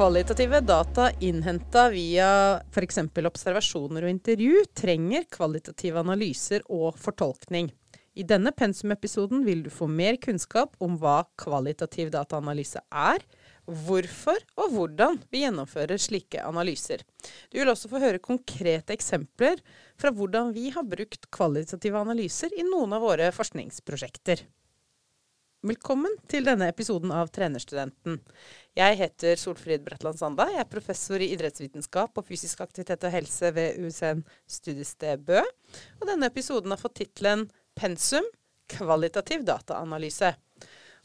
Kvalitative data innhenta via f.eks. observasjoner og intervju trenger kvalitative analyser og fortolkning. I denne pensumepisoden vil du få mer kunnskap om hva kvalitativ dataanalyse er, hvorfor og hvordan vi gjennomfører slike analyser. Du vil også få høre konkrete eksempler fra hvordan vi har brukt kvalitative analyser i noen av våre forskningsprosjekter. Velkommen til denne episoden av Trenerstudenten. Jeg heter Solfrid Bratland Sanda. Jeg er professor i idrettsvitenskap og fysisk aktivitet og helse ved USN studiested Bø. Og denne episoden har fått tittelen Pensum kvalitativ dataanalyse.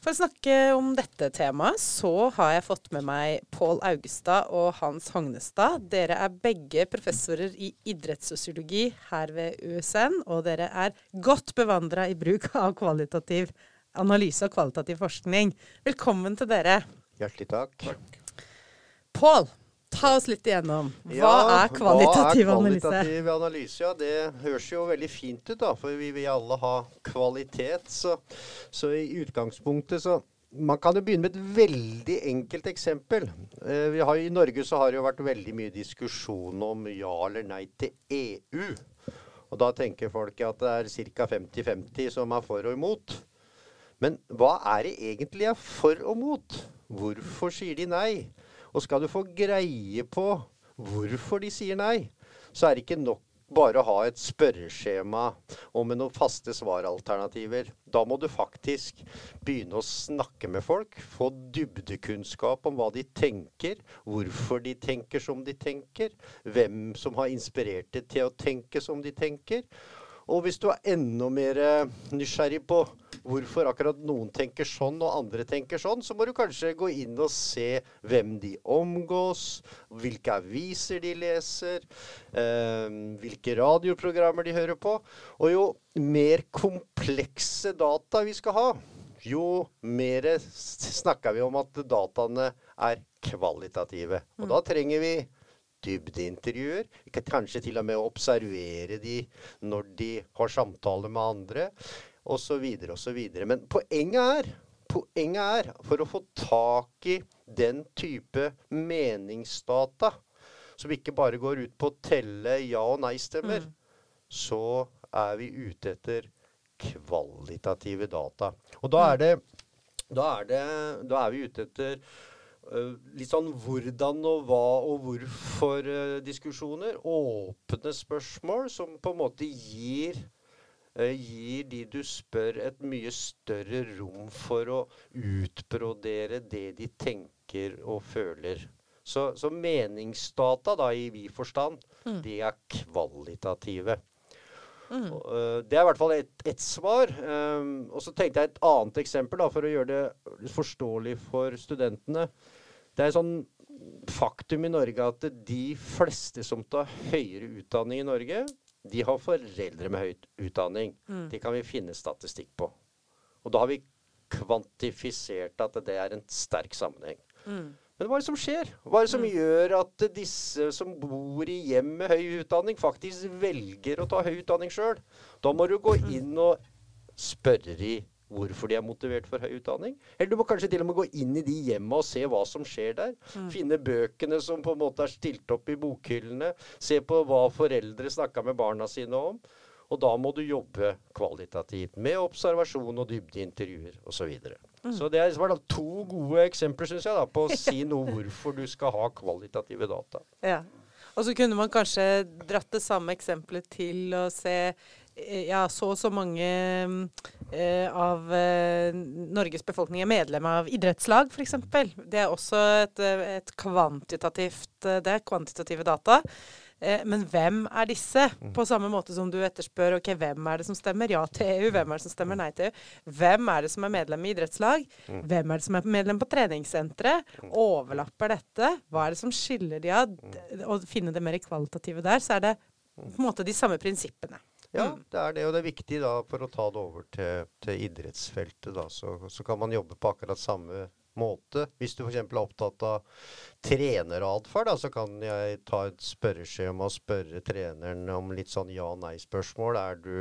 For å snakke om dette temaet, så har jeg fått med meg Pål Augestad og Hans Hognestad. Dere er begge professorer i idrettssosiologi her ved USN, og dere er godt bevandra i bruk av kvalitativ analyse og kvalitativ forskning. Velkommen til dere. Hjertelig takk. takk. Pål, ta oss litt igjennom. Hva ja, er kvalitativ analyse? Hva er kvalitativ analyse? Ja, det høres jo veldig fint ut, da. For vi vil alle ha kvalitet. Så, så i utgangspunktet så man kan jo begynne med et veldig enkelt eksempel. Eh, har, I Norge så har det jo vært veldig mye diskusjon om ja eller nei til EU. Og da tenker folk at det er ca. 50-50 som er for og imot. Men hva er det egentlig er for og mot? Hvorfor sier de nei? Og skal du få greie på hvorfor de sier nei, så er det ikke nok bare å ha et spørreskjema og med noen faste svaralternativer. Da må du faktisk begynne å snakke med folk, få dybdekunnskap om hva de tenker, hvorfor de tenker som de tenker, hvem som har inspirert dem til å tenke som de tenker. Og hvis du er enda mer nysgjerrig på hvorfor akkurat noen tenker sånn og andre tenker sånn, så må du kanskje gå inn og se hvem de omgås, hvilke aviser de leser, eh, hvilke radioprogrammer de hører på. Og jo mer komplekse data vi skal ha, jo mer snakker vi om at dataene er kvalitative. Og da trenger vi dybdeintervjuer. Kanskje til og med observere de når de har samtaler med andre osv. osv. Men poenget er, poenget er for å få tak i den type meningsdata som ikke bare går ut på å telle ja- og nei-stemmer, mm. så er vi ute etter kvalitative data. Og da er det Da er, det, da er vi ute etter uh, litt sånn hvordan og hva og hvorfor-diskusjoner. Uh, åpne spørsmål som på en måte gir gir de du spør, et mye større rom for å utbrodere det de tenker og føler. Så, så meningsdata, da i vid forstand, mm. de er kvalitative. Mm. Uh, det er i hvert fall ett et svar. Um, og så tenkte jeg et annet eksempel da, for å gjøre det forståelig for studentene. Det er sånn faktum i Norge at de fleste som tar høyere utdanning i Norge, de har foreldre med høyt utdanning. Mm. Det kan vi finne statistikk på. Og da har vi kvantifisert at det er en sterk sammenheng. Mm. Men hva er det som skjer? Hva er det som mm. gjør at disse som bor i hjem med høy utdanning, faktisk velger å ta høy utdanning sjøl? Da må du gå mm. inn og spørre de hvorfor de er motivert for høy utdanning. Eller du må kanskje til og med gå inn i de hjemma og se hva som skjer der. Mm. Finne bøkene som på en måte er stilt opp i bokhyllene. Se på hva foreldre snakka med barna sine om. Og da må du jobbe kvalitativt med observasjon og dybdeintervjuer osv. Så, videre. mm. så det er to gode eksempler synes jeg, da, på å si noe hvorfor du skal ha kvalitative data. Ja. Og så kunne man kanskje dratt det samme eksempelet til å se ja, så og så mange eh, av eh, Norges befolkning er medlem av idrettslag, f.eks. Det er også et, et kvantitativt eh, Det er kvantitative data. Eh, men hvem er disse? Mm. På samme måte som du etterspør ok, hvem er det som stemmer ja til EU, hvem er det som stemmer nei til EU? Hvem er det som er medlem i idrettslag? Mm. Hvem er det som er medlem på treningssentre? Mm. Overlapper dette? Hva er det som skiller de av? Å finne det mer kvalitative der, så er det på en måte de samme prinsippene. Ja, mm. det er det. Og det er viktig da, for å ta det over til, til idrettsfeltet, da, så, så, kan man jobbe på akkurat samme måte. Hvis du f.eks. er opptatt av treneratferd, så kan jeg ta et spørreskjema og spørre treneren om litt sånn ja-nei-spørsmål. Er du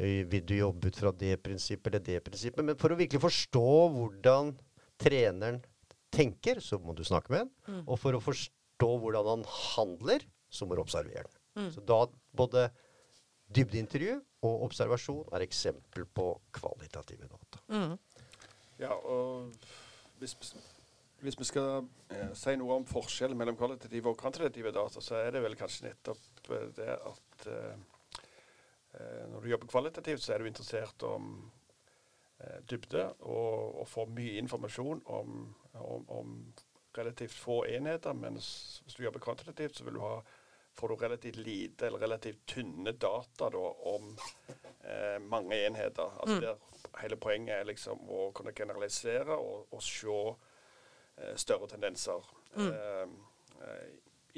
vil du jobbe ut fra det prinsippet eller det prinsippet? Men for å virkelig forstå hvordan treneren tenker, så må du snakke med han. Og for å forstå hvordan han handler, så må du observere den. Så da både dybdeintervju og observasjon er eksempel på kvalitative data. Ja, og hvis, hvis vi skal eh, si noe om forskjellen mellom kvalitative og kvantitative data, så er det vel kanskje nettopp eh, det at eh, eh, når du jobber kvalitativt, så er du interessert om eh, dybde og, og får mye informasjon om, om, om relativt få enheter. Mens hvis du jobber kvantitativt, så vil du ha får du relativt lite eller relativt tynne data da, om eh, mange enheter. Altså der hele poenget er liksom å kunne generalisere og, og se eh, større tendenser mm. eh,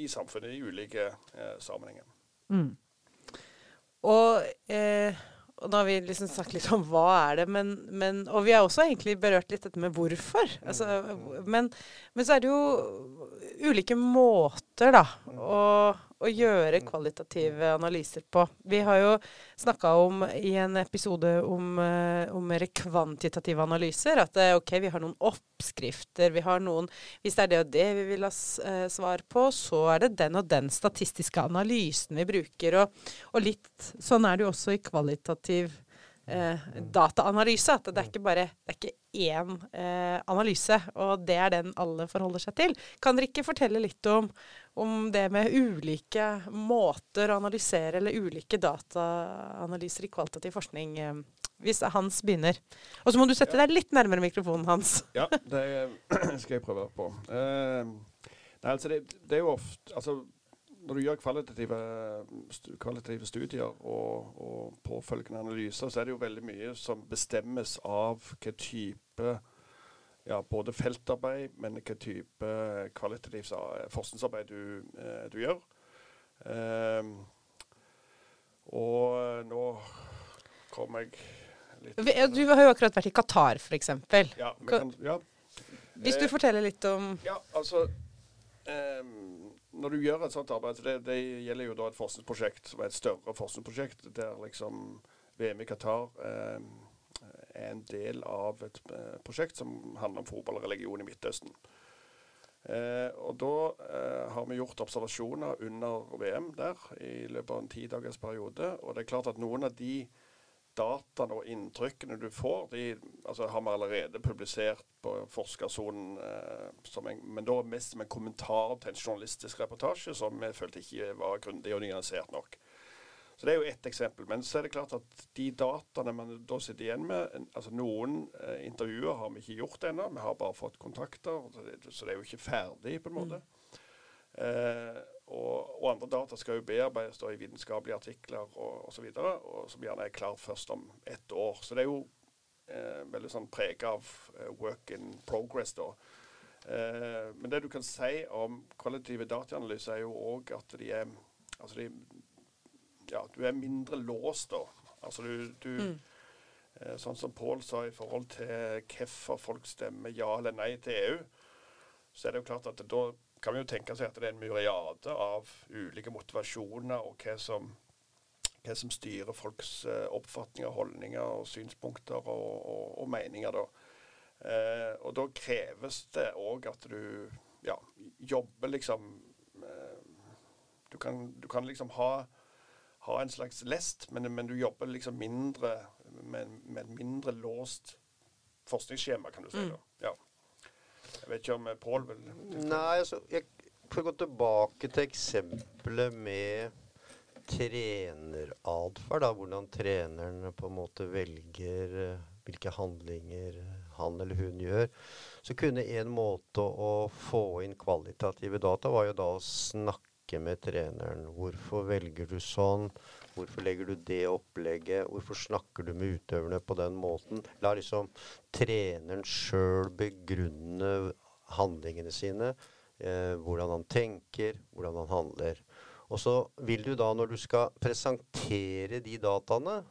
i samfunnet i ulike eh, sammenhenger. Og, eh, og da har vi liksom snakket litt om hva er det, men, men Og vi har også egentlig berørt litt dette med hvorfor. Altså, men, men så er det jo ulike måter, da, å, å gjøre kvalitative analyser på. Vi har jo snakka om i en episode om, eh, om mer kvantitative analyser at eh, OK, vi har noen oppskrifter, vi har noen Hvis det er det og det vi vil ha eh, svar på, så er det den og den statistiske analysen vi bruker. Og, og litt sånn er det jo også i kvalitativ eh, dataanalyse. At det er ikke bare det er ikke én eh, analyse, og det er den alle forholder seg til. Kan dere ikke fortelle litt om, om det med ulike måter å analysere, eller ulike dataanalyser i kvalitativ forskning? Eh, hvis Hans begynner. Og så må du sette deg litt nærmere mikrofonen, Hans. Ja, det skal jeg prøve på. Uh, nei, altså det, det er jo ofte altså, Når du gjør kvalitative, kvalitative studier og, og påfølgende analyser, så er det jo veldig mye som bestemmes av hva type ja, både feltarbeid, men hva type kvalitativt forskningsarbeid du, eh, du gjør. Um, og nå kom jeg litt Du har jo akkurat vært i Qatar, f.eks. Ja, kan, ja. Hvis du Eh, forteller litt om Ja, altså um, Når du gjør et sånt arbeid det, det gjelder jo da et forskningsprosjekt som er et større forskningsprosjekt der liksom VM i Qatar ehm, er en del av et eh, prosjekt som handler om fotball og religion i Midtøsten. Eh, og da eh, har vi gjort observasjoner under VM der i løpet av en ti dagers periode. Og det er klart at noen av de dataene og inntrykkene du får, de altså, har vi allerede publisert på Forskersonen, eh, en, men da mest som en kommentar til en journalistisk reportasje som vi følte ikke var grundig og nyansert nok. Så Det er jo ett eksempel. Men så er det klart at de dataene man da sitter igjen med altså Noen eh, intervjuer har vi ikke gjort ennå, vi har bare fått kontakter. Så det, så det er jo ikke ferdig, på en måte. Eh, og, og andre data skal jo bearbeides da i vitenskapelige artikler og osv., som gjerne er klar først om ett år. Så det er jo eh, veldig sånn prega av eh, work in progress, da. Eh, men det du kan si om kvalitative dataanalyser, er jo òg at de er Altså de Ja, du er mindre låst, da. Altså du, du mm. Sånn som Pål sa i forhold til hvorfor folk stemmer ja eller nei til EU, så er det jo klart at da kan vi jo tenke seg at det er en myriade av ulike motivasjoner og hva som, hva som styrer folks eh, oppfatninger, holdninger og synspunkter og, og, og meninger. da. Eh, og da kreves det òg at du ja, jobber liksom eh, du, kan, du kan liksom ha, ha en slags lest, men, men du jobber liksom mindre med, med mindre låst forskningsskjema, kan du si. da. Ja. Jeg vet ikke om eh, Pål vil Nei, altså jeg får gå tilbake til eksempelet med treneratferd. Hvordan treneren på en måte velger eh, hvilke handlinger han eller hun gjør. Så kunne en måte å få inn kvalitative data var jo da å snakke med treneren. Hvorfor velger du sånn? Hvorfor legger du det opplegget? Hvorfor snakker du med utøverne på den måten? La liksom treneren sjøl begrunne handlingene sine. Eh, hvordan han tenker, hvordan han handler. Og så vil du da, når du skal presentere de dataene,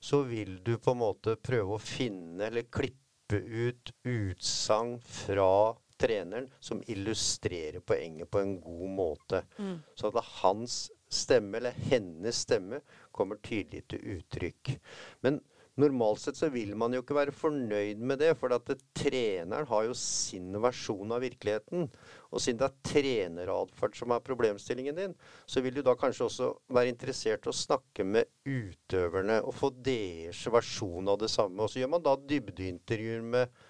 så vil du på en måte prøve å finne eller klippe ut utsagn fra treneren som illustrerer poenget på en god måte. Så at hans stemme, eller hennes stemme, kommer tydelig til uttrykk. Men Normalt sett så vil man jo ikke være fornøyd med det, for at det, treneren har jo sin versjon av virkeligheten. Og siden det er treneratferd som er problemstillingen din, så vil du da kanskje også være interessert i å snakke med utøverne og få deres versjon av det samme. Og så gjør man da dybdeintervjuer med,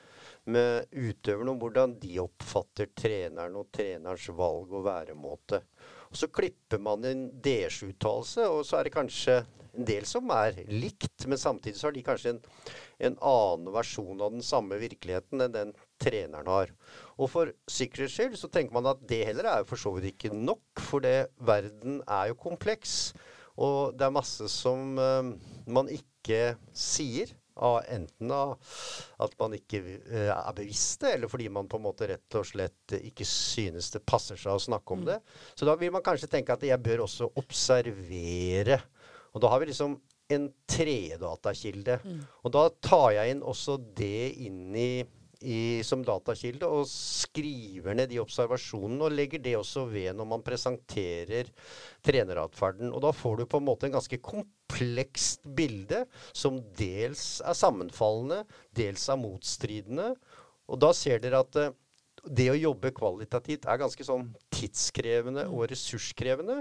med utøverne om hvordan de oppfatter treneren og trenerens valg og væremåte. Og så klipper man en deres uttalelse, og så er det kanskje en del som er likt, men samtidig så har de kanskje en, en, annen versjon av den samme virkeligheten enn den treneren har. Og for sikkerhets skyld så tenker man at det heller er for så vidt ikke nok, for det, verden er jo kompleks. Og det er masse som uh, man ikke sier. Av enten av at man ikke uh, er bevisst det, eller fordi man på en måte rett og slett ikke synes det passer seg å snakke om mm. det. Så da vil man kanskje tenke at jeg bør også observere og da har vi liksom en tredatakilde. Mm. Og da tar jeg inn også det inn i, i, som datakilde, og skriver ned de observasjonene, og legger det også ved når man presenterer treneratferden. Og da får du på en måte en ganske komplekst bilde, som dels er sammenfallende, dels er motstridende. Og da ser dere at eh, det å jobbe kvalitativt er ganske sånn tidskrevende og mm. ressurskrevende.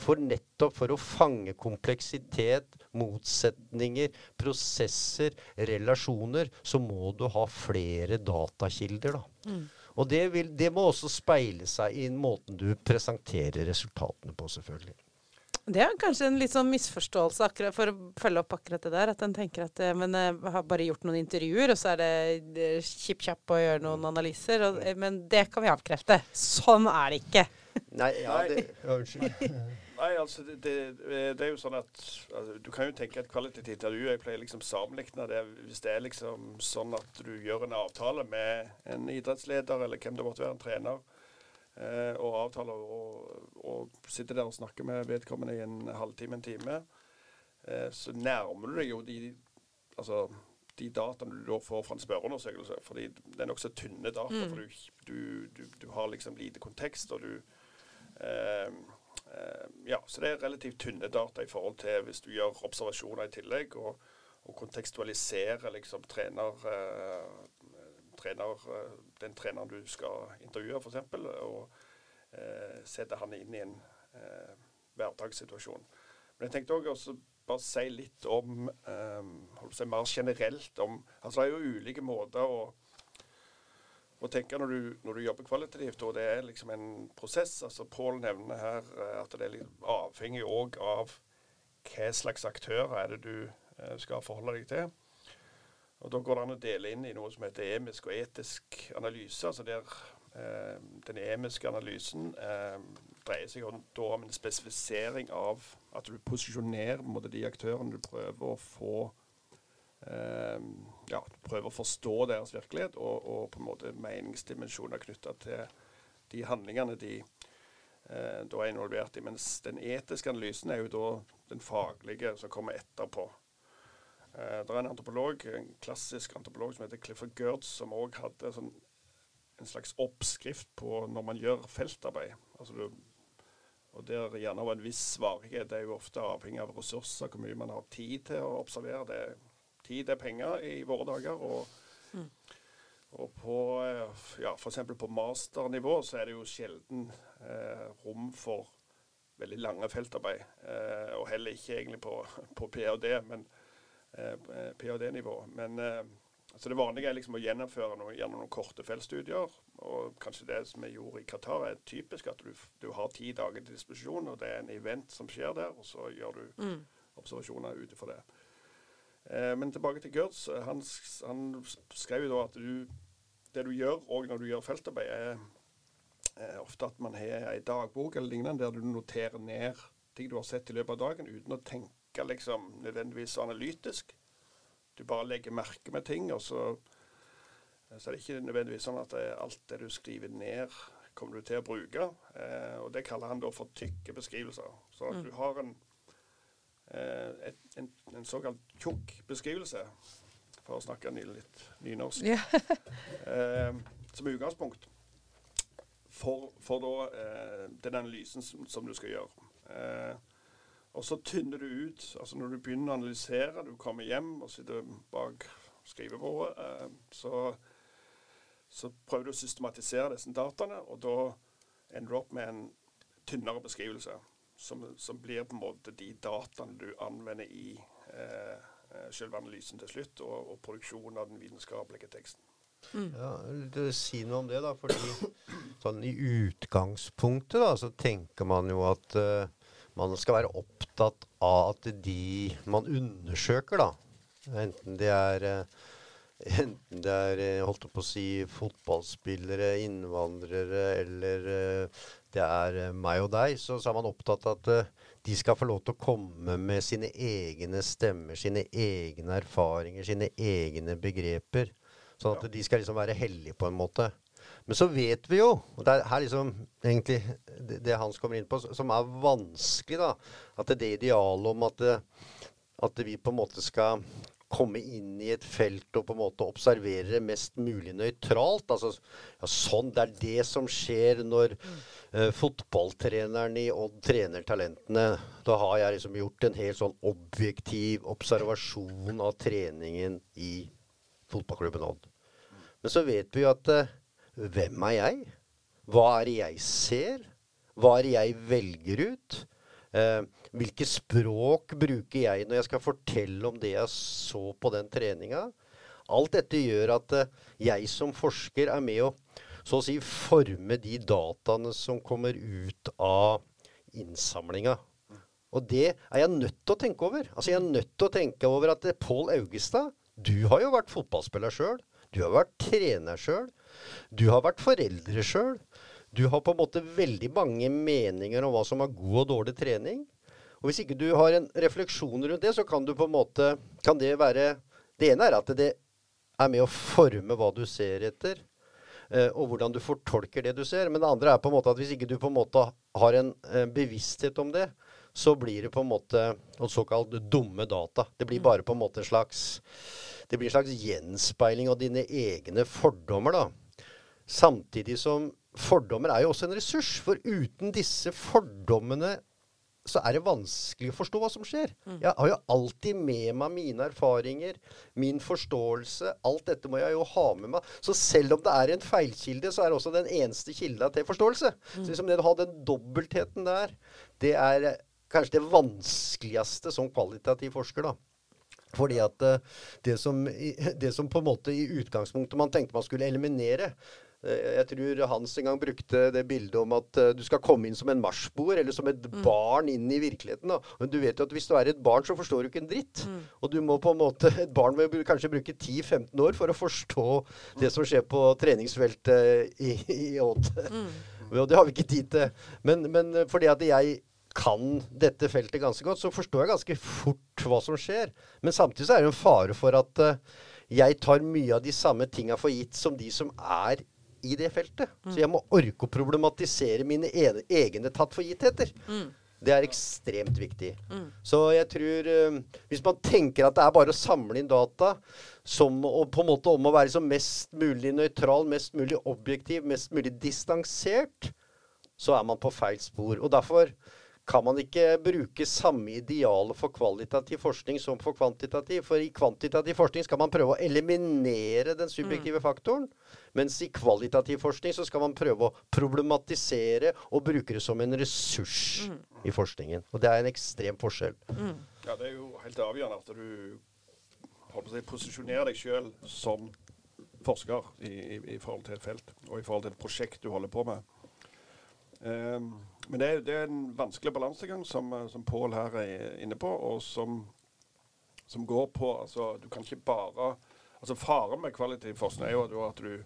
For nettopp for å fange kompleksitet, motsetninger, prosesser, relasjoner, så må du ha flere datakilder, da. Mm. Og det, vil, det må også speile seg i måten du presenterer resultatene på, selvfølgelig. Det er kanskje en litt sånn misforståelse akkurat for å følge opp akkurat det der. At en tenker at eh, men jeg har bare gjort noen intervjuer, og så er det kjipp-kjapp å gjøre noen analyser. Og, eh, men det kan vi avkrefte. Sånn er det ikke. Nei, ja, det, Nei, altså det, det, det, er jo sånn at altså, Du kan jo tenke et kvalitativt intervju. Jeg pleier liksom sammenligne det hvis det er liksom sånn at du gjør en avtale med en idrettsleder eller hvem det måtte være, en trener eh, og avtaler og, og sitter der og snakker med vedkommende i en halvtime, en time, eh, så nærmer du deg jo de altså, de dataene du da får fra en spørreundersøkelse. Fordi det er nokså tynne data. Mm. For du, du, du, har liksom lite kontekst, og du eh, eh, Ja, så det er relativt tynne data i forhold til hvis du gjør observasjoner i tillegg, og, og kontekstualiserer liksom trener, eh, trener, eh, den treneren du skal intervjue, f.eks., og eh, sette han inn i en eh, hverdagssituasjon. Men jeg tenkte også bare si litt om eh, si mer generelt om altså Det er jo ulike måter å, å tenke når du, når du, jobber kvalitativt, og det er liksom en prosess. altså Pål nevner her eh, at det er avhengig av hva slags aktører er det du eh, skal forholde deg til. Og Da går det an å dele inn i noe som heter emisk og etisk analyse. altså der eh, Den emiske analysen eh, dreier seg om, om, en spesifisering av at du posisjonerer måte, de aktørene du prøver å få eh, ja, prøver å forstå deres virkelighet, og, og på en måte meningsdimensjoner knytta til de handlingene de eh, da er involvert i. Mens den etiske analysen er jo da den faglige som kommer etterpå. Eh, det er en antropolog, en klassisk antropolog som heter Clifford Gertz, som òg hadde sånn, en slags oppskrift på når man gjør feltarbeid. Altså du, og der gjerne av en viss varighet. Det er jo ofte avhengig av ressurser, hvor mye man har tid til å observere. Det, tid er penger i våre dager. og mm. Og på eh, ja, f.eks. på masternivå så er det jo sjelden eh, rom for veldig lange feltarbeid. Eh, og heller ikke egentlig på, på ph.d. Men Eh, ph.d.-nivå. Men eh, så det vanlige er liksom å gjennomføre noe, gjennom noen korte feltstudier. Og kanskje det som vi gjorde i Qatar, er typisk at du, du, har ti dager til disposisjon, og det er en event som skjer der, og så gjør du mm. observasjoner ut ifra det. Eh, men tilbake til Gertz. Han, han, skrev jo da at du, det du gjør òg når du gjør feltarbeid, er, er ofte at man har ei dagbok eller lignende der du noterer ned ting du har sett i løpet av dagen, uten å tenke tenke liksom nødvendigvis analytisk. Du bare legger merke med ting, og så, så er det ikke nødvendigvis sånn at det alt det du skriver ned, kommer du til å bruke. Eh, og det kaller han da for tykke beskrivelser. Så at mm. du har en, eh, en, en såkalt tjukk beskrivelse, for å snakke litt nynorsk, yeah. eh, som utgangspunkt for, for da, eh, den analysen som, som, du skal gjøre. Eh, Og så tynner du ut. altså Når du begynner å analysere, du kommer hjem og sitter bak skrivebordet, eh, så, så prøver du å systematisere disse dataene, og da ender du opp med en tynnere beskrivelse. Som, som blir på en måte de dataene du anvender i eh, eh selve analysen til slutt, og, og produksjonen av den vitenskapelige teksten. Mm. Ja, Si noe om det, da. fordi sånn i utgangspunktet da, så tenker man jo at uh, man skal være opptatt av at de man undersøker, da, enten det er uh, Enten det er eh, holdt på å si, fotballspillere, innvandrere eller uh, det er meg og deg, så, så er man opptatt av at de skal få lov til å komme med sine egne stemmer, sine egne erfaringer, sine egne begreper. Sånn at de skal liksom være hellige på en måte. Men så vet vi jo, og det er her liksom egentlig det, det Hans kommer inn på, som er vanskelig, da, at det idealet om at, det, at vi på en måte skal komme inn i et felt og på en måte observere det mest mulig nøytralt. Altså, ja, sånn, Det er det som skjer når uh, fotballtreneren i Odd trener talentene. Da har jeg liksom gjort en helt sånn objektiv observasjon av treningen i fotballklubben Odd. Men så vet vi jo at uh, hvem er jeg? Hva er det jeg ser? Hva er det jeg velger ut? Eh, hvilke språk bruker jeg når jeg skal fortelle om det jeg så på den treninga? Alt dette gjør at uh, jeg som forsker er med å så å si forme de dataene som kommer ut av innsamlinga. Og det er jeg nødt til å tenke over. Altså Jeg er nødt til å tenke over at Pål Augestad, du har jo vært fotballspiller sjøl. Du har vært trener sjøl. Du har vært foreldre sjøl. Du har på en måte veldig mange meninger om hva som er god og dårlig trening. Og hvis ikke du har en refleksjon rundt det, så kan du på en måte Kan det være Det ene er at det er med å forme hva du ser etter, eh, og hvordan du fortolker det du ser. Men det andre er på en måte at hvis ikke du på en måte har en eh, bevissthet om det, så blir det på en måte såkalt dumme data. Det blir bare på en måte en slags det blir en slags gjenspeiling av dine egne fordommer, da. Samtidig som fordommer er jo også en ressurs. For uten disse fordommene så er det vanskelig å forstå hva som skjer. Mm. Jeg har jo alltid med meg mine erfaringer, min forståelse. Alt dette må jeg jo ha med meg. Så selv om det er en feilkilde, så er det også den eneste kilda til forståelse. Mm. Så liksom det å ha den dobbeltheten der, det er kanskje det vanskeligste som kvalitativ forsker, da. Fordi at eh, det som, det som, på en måte i utgangspunktet man tenkte man skulle eliminere Jeg tror Hans en gang brukte det bildet om at eh, du skal komme inn som en marsboer, eller som et mm. barn inn i virkeligheten. Da. Men du vet jo at hvis du er et barn, så forstår du ikke en dritt. Mm. Og du må på en måte Et barn vil kanskje bruke 10-15 år for å forstå det som skjer på treningsfeltet i, i Odd. Mm. Og det har vi ikke tid til. Men, men fordi at jeg kan dette feltet ganske godt, så forstår jeg ganske fort hva som skjer. Men samtidig så er det en fare for at jeg tar mye av de samme tinga for gitt som de som er i det feltet. Mm. Så jeg må orke å problematisere mine egne tatt for gittheter. Mm. Det er ekstremt viktig. Mm. Så jeg tror uh, Hvis man tenker at det er bare å samle inn data som, og på en måte om å være som mest mulig nøytral, mest mulig objektiv, mest mulig distansert, så er man på feil spor. Og derfor kan man ikke bruke samme idealet for kvalitativ forskning som for kvantitativ. For i kvantitativ forskning skal man prøve å eliminere den subjektive mm. faktoren. Mens i kvalitativ forskning så skal man prøve å problematisere og bruke det som en ressurs mm. i forskningen. Og det er en ekstrem forskjell. Mm. Ja, det er jo helt avgjørende at du si, posisjonerer deg sjøl som forsker i, i, i, forhold til et felt, og i forhold til et prosjekt du holder på med. Um, men det er, det er, en vanskelig balansegang som, eh, som Pål her er inne på, og som, som, går på altså, Du kan ikke bare altså Faren med kvalitativ forskning er jo at du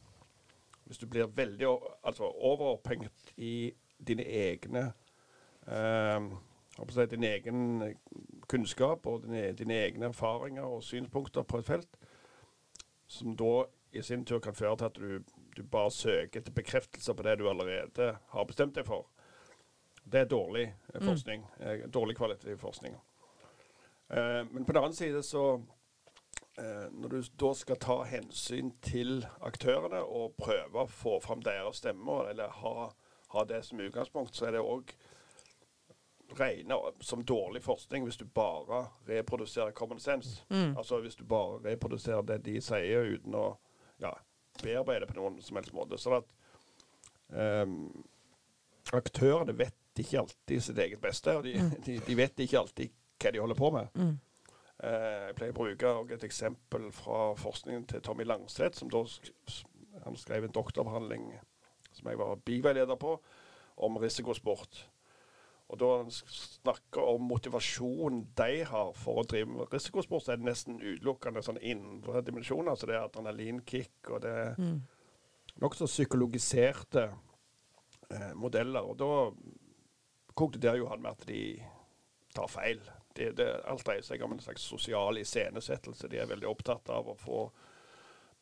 Hvis du blir veldig altså, overopphengt i dine egne eh, din egen kunnskap og dine, dine, egne erfaringer og synspunkter på et felt, som da i sin tur kan føre til at du, du bare søker etter bekreftelser på det du allerede har bestemt deg for. Det er dårlig eh, mm. forskning. Mm. Dårlig kvalitativ forskning. Uh, men på den annen side så Når du da skal ta hensyn til aktørene og prøve å få fram deres stemmer, eller ha, ha det som utgangspunkt, så er det òg regne som dårlig forskning hvis du bare reproduserer common sense. Mm. Altså hvis du bare reproduserer det de sier uten å ja, bearbeide på noen som helst måte. Sånn at um, aktørene vet ikke alltid sitt eget beste, og de, de, de vet ikke alltid hva de holder på med. Mm. Uh, jeg pleier å bruke et eksempel fra forskningen til Tommy Langstedt, som da han skrev en doktoravhandling som jeg var biveileder på, om risikosport. Og da han snakker om motivasjonen de har for å drive med risikosport, så er det nesten utelukkende sånn indre dimensjoner. Så det er adrenalinkick, og det er Mm. nokså psykologiserte eh, modeller. Og da konkluderer jo han med at de tar feil. Det, det, alt dreier seg om en slags sosial iscenesettelse. De er veldig opptatt av å få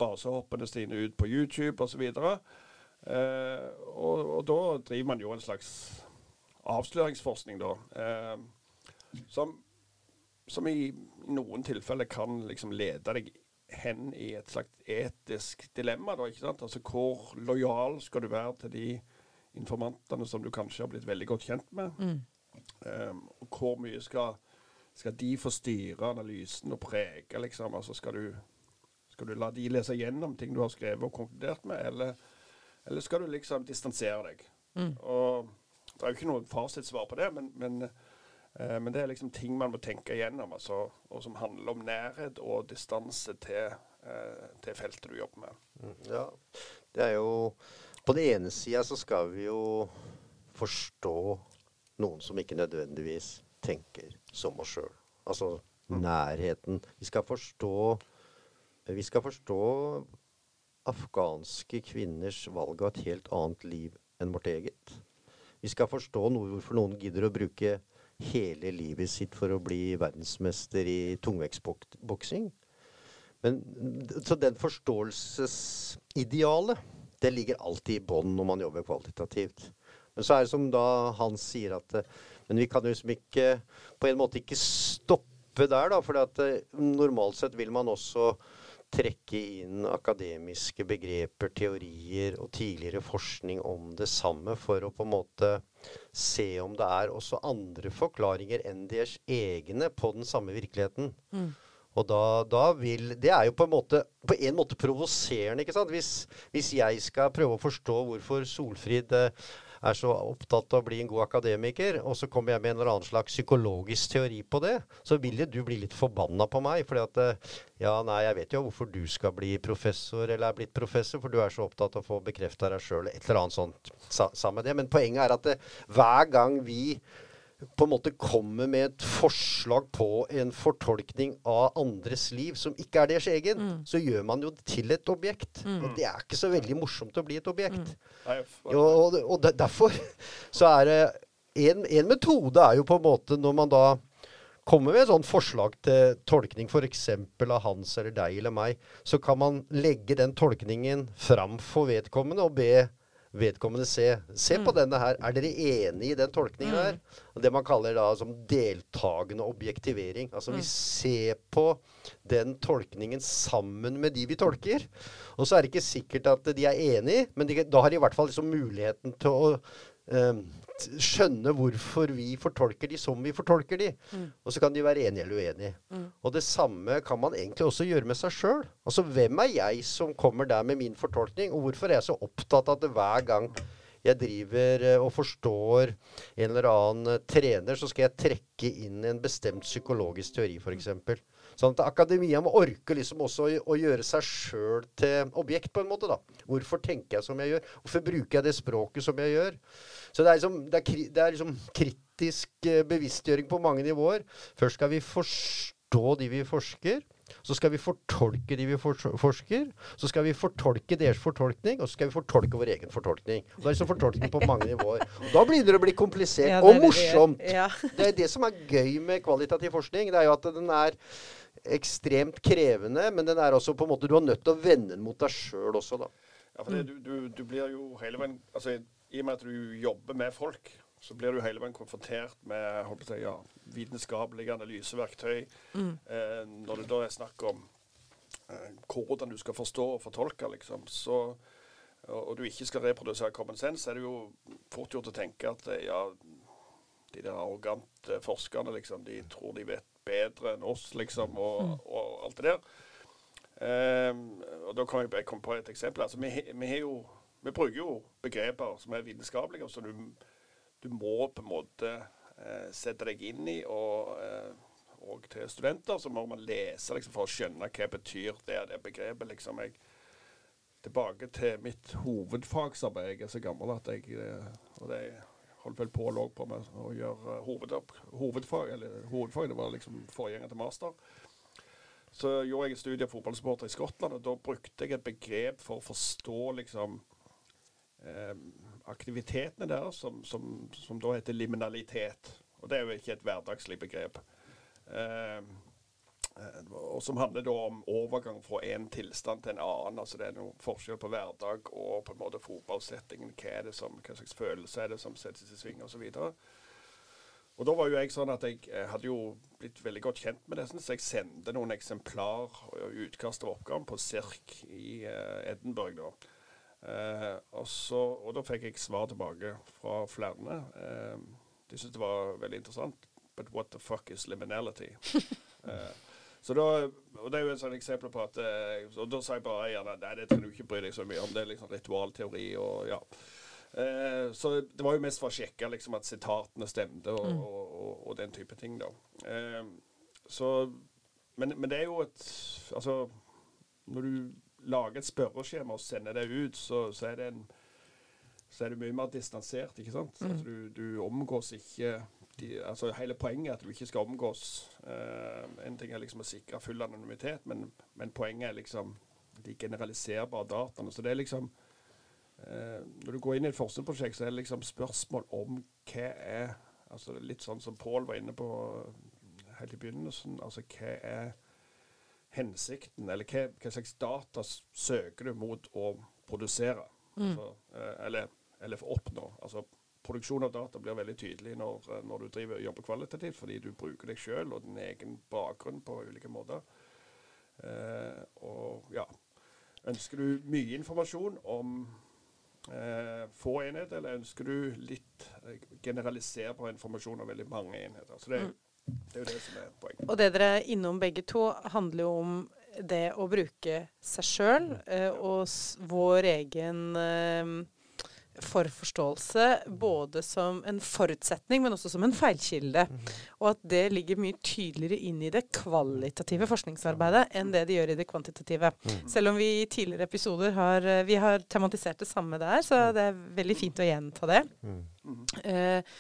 basehoppene sine ut på YouTube osv. Eh, og, og da driver man jo en slags avsløringsforskning, da. Eh, som, som i noen tilfeller kan liksom lede deg hen i et slags etisk dilemma. Da, ikke sant? Altså Hvor lojal skal du være til de informantene som du kanskje har blitt veldig godt kjent med? Mm. Um, og hvor mye skal, skal de få styre analysen og prege, liksom? Altså skal du, skal du la de lese gjennom ting du har skrevet og konkludert med, eller, eller skal du liksom distansere deg? Mm. Og det er jo ikke noe fasitsvar på det, men, men, eh, men det er liksom ting man må tenke igjennom, altså, og som handler om nærhet og distanse til, eh, til feltet du jobber med. Mm, Ja, det er jo På den ene sida så skal vi jo forstå noen som ikke nødvendigvis tenker som oss sjøl. Altså nærheten. Vi skal forstå Vi skal forstå afghanske kvinners valg av et helt annet liv enn vårt eget. Vi skal forstå noe, hvorfor noen gidder å bruke hele livet sitt for å bli verdensmester i tungvektsboksing. Så den forståelsesidealet, det ligger alltid i bånn når man jobber kvalitativt. Men så er det som da han sier at eh, Men vi kan jo liksom ikke På en måte ikke stoppe der, da. For eh, normalt sett vil man også trekke inn akademiske begreper, teorier og tidligere forskning om det samme for å på en måte se om det er også andre forklaringer enn deres egne på den samme virkeligheten. Mm. Og da, da vil Det er jo på en måte på en måte provoserende, ikke sant? Hvis, hvis jeg skal prøve å forstå hvorfor Solfrid eh, er så opptatt av å bli en god akademiker, og så kommer jeg med en eller annen slags psykologisk teori på det, så vil du bli litt forbanna på meg. fordi at eh, Ja, nei, jeg vet jo hvorfor du skal bli professor, eller er blitt professor, for du er så opptatt av å få bekrefta deg sjøl, et eller annet sånt sa, sammen med det. Men poenget er at det, hver gang vi på en måte kommer med et forslag på en fortolkning av andres liv som ikke er deres egen, så gjør man jo det til et objekt. Og det er ikke så veldig morsomt å bli et objekt. Mm. og, og derfor så er det en, en metode er jo på en måte når man da kommer med et sånt forslag til tolkning, f.eks. av Hans eller deg eller meg, så kan man legge den tolkningen fram for vedkommende og be vedkommende se. Se på denne her. Er dere enig i den tolkningen her? Det man kaller da som deltakende objektivering. Altså vi ser på den tolkningen sammen med de vi tolker. Og så er det ikke sikkert at de er enig, men de, da har de i hvert fall liksom muligheten til å t- skjønne hvorfor vi fortolker de som vi fortolker de. Og så kan de være enige eller uenige. Og det samme kan man egentlig også gjøre med seg sjøl. Altså hvem er jeg som kommer der med min fortolkning, og hvorfor er jeg så opptatt av at det hver gang jeg driver eh, og forstår en eller annen eh, trener, så skal jeg trekke inn en bestemt psykologisk teori, f.eks. Sånn at akademia må orke liksom også å, gjøre seg sjøl til objekt, på en måte. da. Hvorfor tenker jeg som jeg gjør? Hvorfor bruker jeg det språket som jeg gjør? Så det er liksom, det er det er liksom kritisk eh, bevisstgjøring på mange nivåer. Først skal vi forstå de vi forsker. Så skal vi fortolke de vi fors- forsker. Så skal vi fortolke deres fortolkning, og så skal vi fortolke vår egen fortolkning. Og det er liksom fortolkning på mange nivåer. Og da begynner det å bli komplisert Ja, og morsomt. det. Ja. Det er det som er gøy med kvalitativ forskning. Det er jo at den er ekstremt krevende, men den er også på en måte Du er nødt til å vende den mot deg sjøl også, da. Ja, for det, du, du, du blir jo hele veien altså, I og med at du jobber med folk, så blir du hele veien konfrontert med holdt på å si, ja, vitenskapelige analyseverktøy. Eh, når det da er snakk om eh, hvordan du skal forstå og fortolke, liksom, så, og, og du ikke skal reprodusere common sense, så er det jo fort gjort å tenke at eh, ja, de der arrogante forskerne, liksom. De tror de vet bedre enn oss, liksom, og, Mm. og alt det der. Eh, og da kan jeg bare komme på et eksempel. Altså, vi, vi, jo, vi bruker jo begreper som er vitenskapelige, så du, du må på en måte eh, sette deg inn i, og, eh, og til studenter så må man lese liksom, for å skjønne hva det betyr det begrepet. liksom. Jeg, tilbake til mitt hovedfagsarbeid. Jeg er så gammel at jeg eh, og det holdt vel på og lå på med å gjøre hovedopp, hovedfag. Eller hovedfag, det var liksom forgjenger til master. Så gjorde jeg et studie av fotballsupporter i Skottland, og da brukte jeg et begrep for å forstå liksom eh, aktivitetene der, som, som, som da heter liminalitet. Og det er jo ikke et hverdagslig begrep. Eh, eh, og som handler da om overgang fra en tilstand til en annen. altså Det er noe forskjell på hverdag og på en måte fotballsettingen. Hva er det som, hva slags følelse er det som settes i sving, osv. Og da var jo jeg sånn at jeg hadde jo blitt veldig godt kjent med det, så jeg sendte noen eksemplar og utkast av oppgaven på SIRK i eh, Edinburgh da. Eh, og, så, og da fikk jeg svar tilbake fra flere. Eh, de syntes det var veldig interessant. But what the fuck is liminality? eh, så da, og Det er jo et sånt eksempel på at eh, Og da sa jeg bare gjerne nei, det trenger du ikke bry deg så mye om. Det er liksom ritualteori og ja. Eh, så det var jo mest for å sjekke liksom, at sitatene stemte og, og, og, og den type ting, da. Eh, så men, men det er jo et Altså, når du lager et spørreskjema og sender det ut, så, så er det en så er det mye mer distansert, ikke sant? Altså, du, du omgås ikke de, altså Hele poenget er at du ikke skal omgås Uh, En ting er liksom å sikre full anonymitet, men, men poenget er liksom de generaliserbare dataene. Så det er liksom uh, Når du går inn i et forskningsprosjekt, så er det liksom spørsmål om hva er altså Litt sånn som Pål var inne på helt i begynnelsen. altså Hva er hensikten, eller hva, hva slags data søker du mot å produsere? Altså, eh, eller, eller oppnå. Altså, produksjon av data blir veldig tydelig når, eh, når du driver jobber kvalitativt, fordi du bruker deg sjøl og din egen bakgrunn på ulike måter. Eh, og ja Ønsker du mye informasjon om eh, få enheter, eller ønsker du litt eh, generaliserbar informasjon om veldig mange enheter? Så det, er- det er jo det som er poenget. Og det dere er innom begge to, handler jo om det å bruke seg sjøl eh, og vår egen eh, forforståelse både som en forutsetning, men også som en feilkilde. Og at det ligger mye tydeligere inn i det kvalitative forskningsarbeidet enn det det gjør i det kvantitative. Selv om vi i tidligere episoder har, eh, vi har tematisert det samme der, så det er veldig fint å gjenta det. Eh,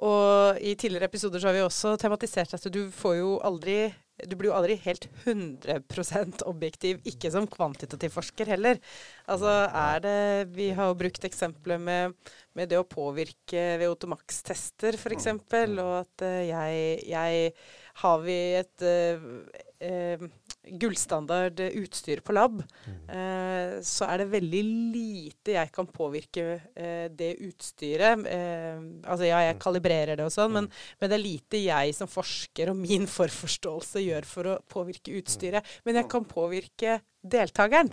og i tidligere episoder så har vi også tematisert at du får jo aldri Du blir jo aldri helt 100% objektiv, ikke som kvantitativ forsker heller. Altså er det Vi har jo brukt eksempler med, med det å påvirke VO2max-tester, f.eks., og at eh, jeg, jeg Har vi et eh, eh, gullstandard utstyr på lab, eh, så er det veldig lite jeg kan påvirke eh, det utstyret. Eh, altså ja, jeg kalibrerer det og sånn, men, men det er lite jeg som forsker og min forforståelse gjør for å påvirke utstyret. Men jeg kan påvirke deltakeren.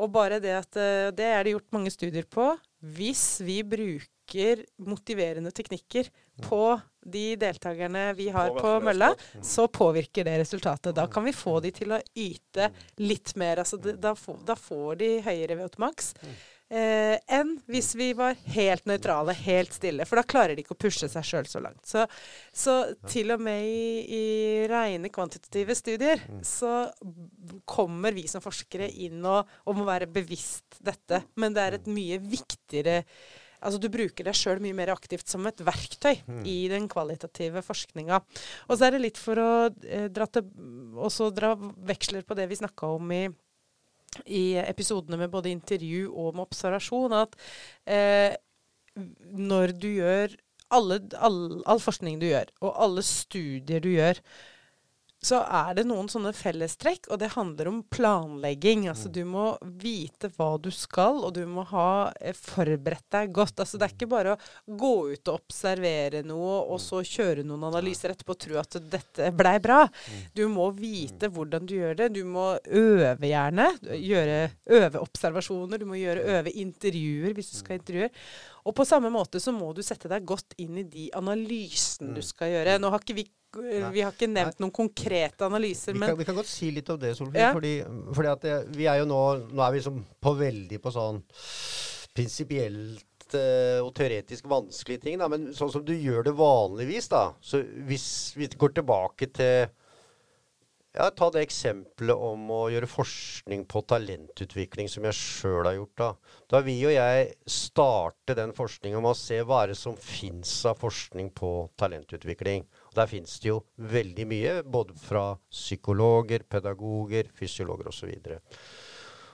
Og bare det at Det er det gjort mange studier på. Hvis vi bruker motiverende teknikker på de deltakerne vi har på mølla, så påvirker det resultatet. Da kan vi få de til å yte litt mer. Altså, da, får, da får de høyere VO2-maks Eh, enn hvis vi var helt nøytrale, helt stille. For da klarer de ikke å pushe seg sjøl så langt. Så, så til og med i, i rene kvantitative studier så kommer vi som forskere inn og, og må være bevisst dette. Men det er et mye viktigere Altså Du bruker deg sjøl mye mer aktivt som et verktøy i den kvalitative forskninga. Og så er det litt for å eh, dra, til, dra veksler på det vi snakka om i i episodene med både intervju og med observasjon, at eh, når du gjør alle, all, all forskning du gjør, og alle studier du gjør, så er det noen sånne fellestrekk, og det handler om planlegging. Altså du må vite hva du skal, og du må ha eh, forberedt deg godt. Altså det er ikke bare å gå ut og observere noe, og så kjøre noen analyser etterpå og tro at dette blei bra. Du må vite hvordan du gjør det. Du må øve gjerne. Gjøre øveobservasjoner. Du må gjøre øve intervjuer hvis du skal ha intervjuer. Og på samme måte så må du sette deg godt inn i de analysene du skal gjøre. Nå har ikke vi vi har ikke nevnt noen konkrete analyser, Vi men kan, vi kan godt si litt om det, Solfrid. Ja. Fordi, fordi at det, vi er jo nå Nå er vi liksom på veldig på sånn prinsipielt eh, og teoretisk vanskelige ting. Da. Men sånn som du gjør det vanligvis, da. Så hvis vi går tilbake til ja, Ta det eksempelet om å gjøre forskning på talentutvikling, som jeg sjøl har gjort. Da Da vil jo jeg starte den forskninga med å se hva er det som fins av forskning på talentutvikling. Og Der fins det jo veldig mye, både fra psykologer, pedagoger, fysiologer osv.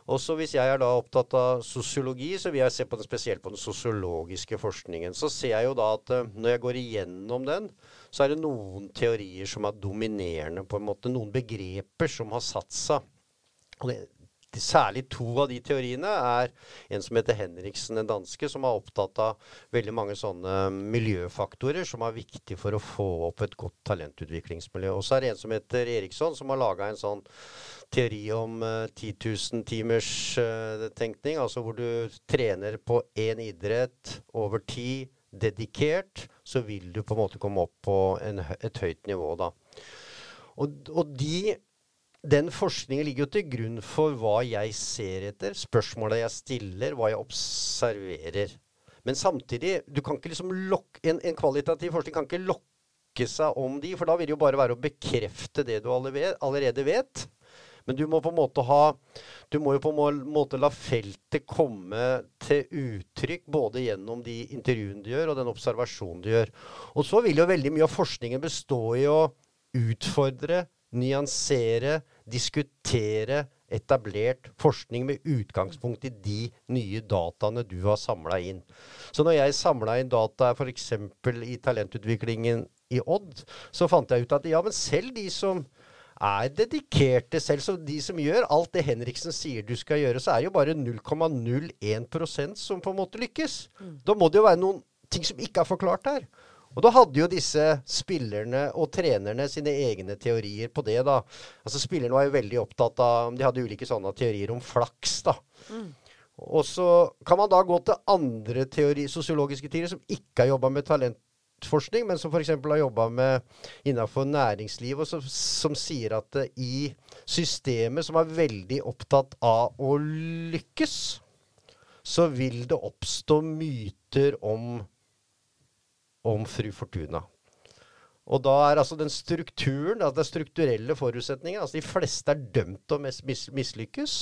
Også hvis jeg er da opptatt av sosiologi, så vil jeg se på den, spesielt på den sosiologiske forskningen. Så ser jeg jo da at eh, når jeg går igjennom den, så er det noen teorier som er dominerende, på en måte. Noen begreper som har satt seg. Og det, de, særlig to av de teoriene er en som heter Henriksen, en danske, som er opptatt av veldig mange sånne miljøfaktorer som er viktige for å få opp et godt talentutviklingsmiljø. Og så er det en som heter Eriksson, som har laga en sånn teori om uh, 10 000 timers uh, tenkning, altså hvor du trener på én idrett over tid, dedikert, så vil du på en måte komme opp på en, et høyt nivå, da. Og, og de den forskningen ligger jo til grunn for hva jeg ser etter, spørsmåla jeg stiller, hva jeg observerer. Men samtidig, liksom lokke, en, en kvalitativ forskning kan ikke lokke seg om de, for da vil det jo bare være å bekrefte det du allerede vet. Men du må på en måte ha Du må jo på en måte la feltet komme til uttrykk både gjennom de intervjuene du gjør, og den observasjonen du gjør. Og så vil jo veldig mye av forskningen bestå i å utfordre, nyansere, diskutere etablert forskning med utgangspunkt i de nye dataene du har samla inn. Så når jeg samla inn data f.eks. i talentutviklingen i Odd, så fant jeg ut at ja, men selv de som er dedikerte selv, så de som gjør alt det Henriksen sier du skal gjøre, så er det jo bare 0,01% som på en måte lykkes. Da må det jo være noen ting som ikke er forklart her. Og da hadde jo disse spillerne og trenerne sine egne teorier på det, da. Altså Spillerne var jo veldig opptatt av De hadde ulike sånne teorier om flaks, da. Og så kan man da gå til andre teori, sosiologiske teorier som ikke har jobba med talentforskning, men som f.eks. har jobba med innafor næringsliv, og som, som sier at eh, i systemet som er veldig opptatt av å lykkes, så vil det oppstå myter om om fru Fortuna. Og da er altså den strukturen, altså den strukturelle forutsetningen altså De fleste er dømt til å mis mis mislykkes.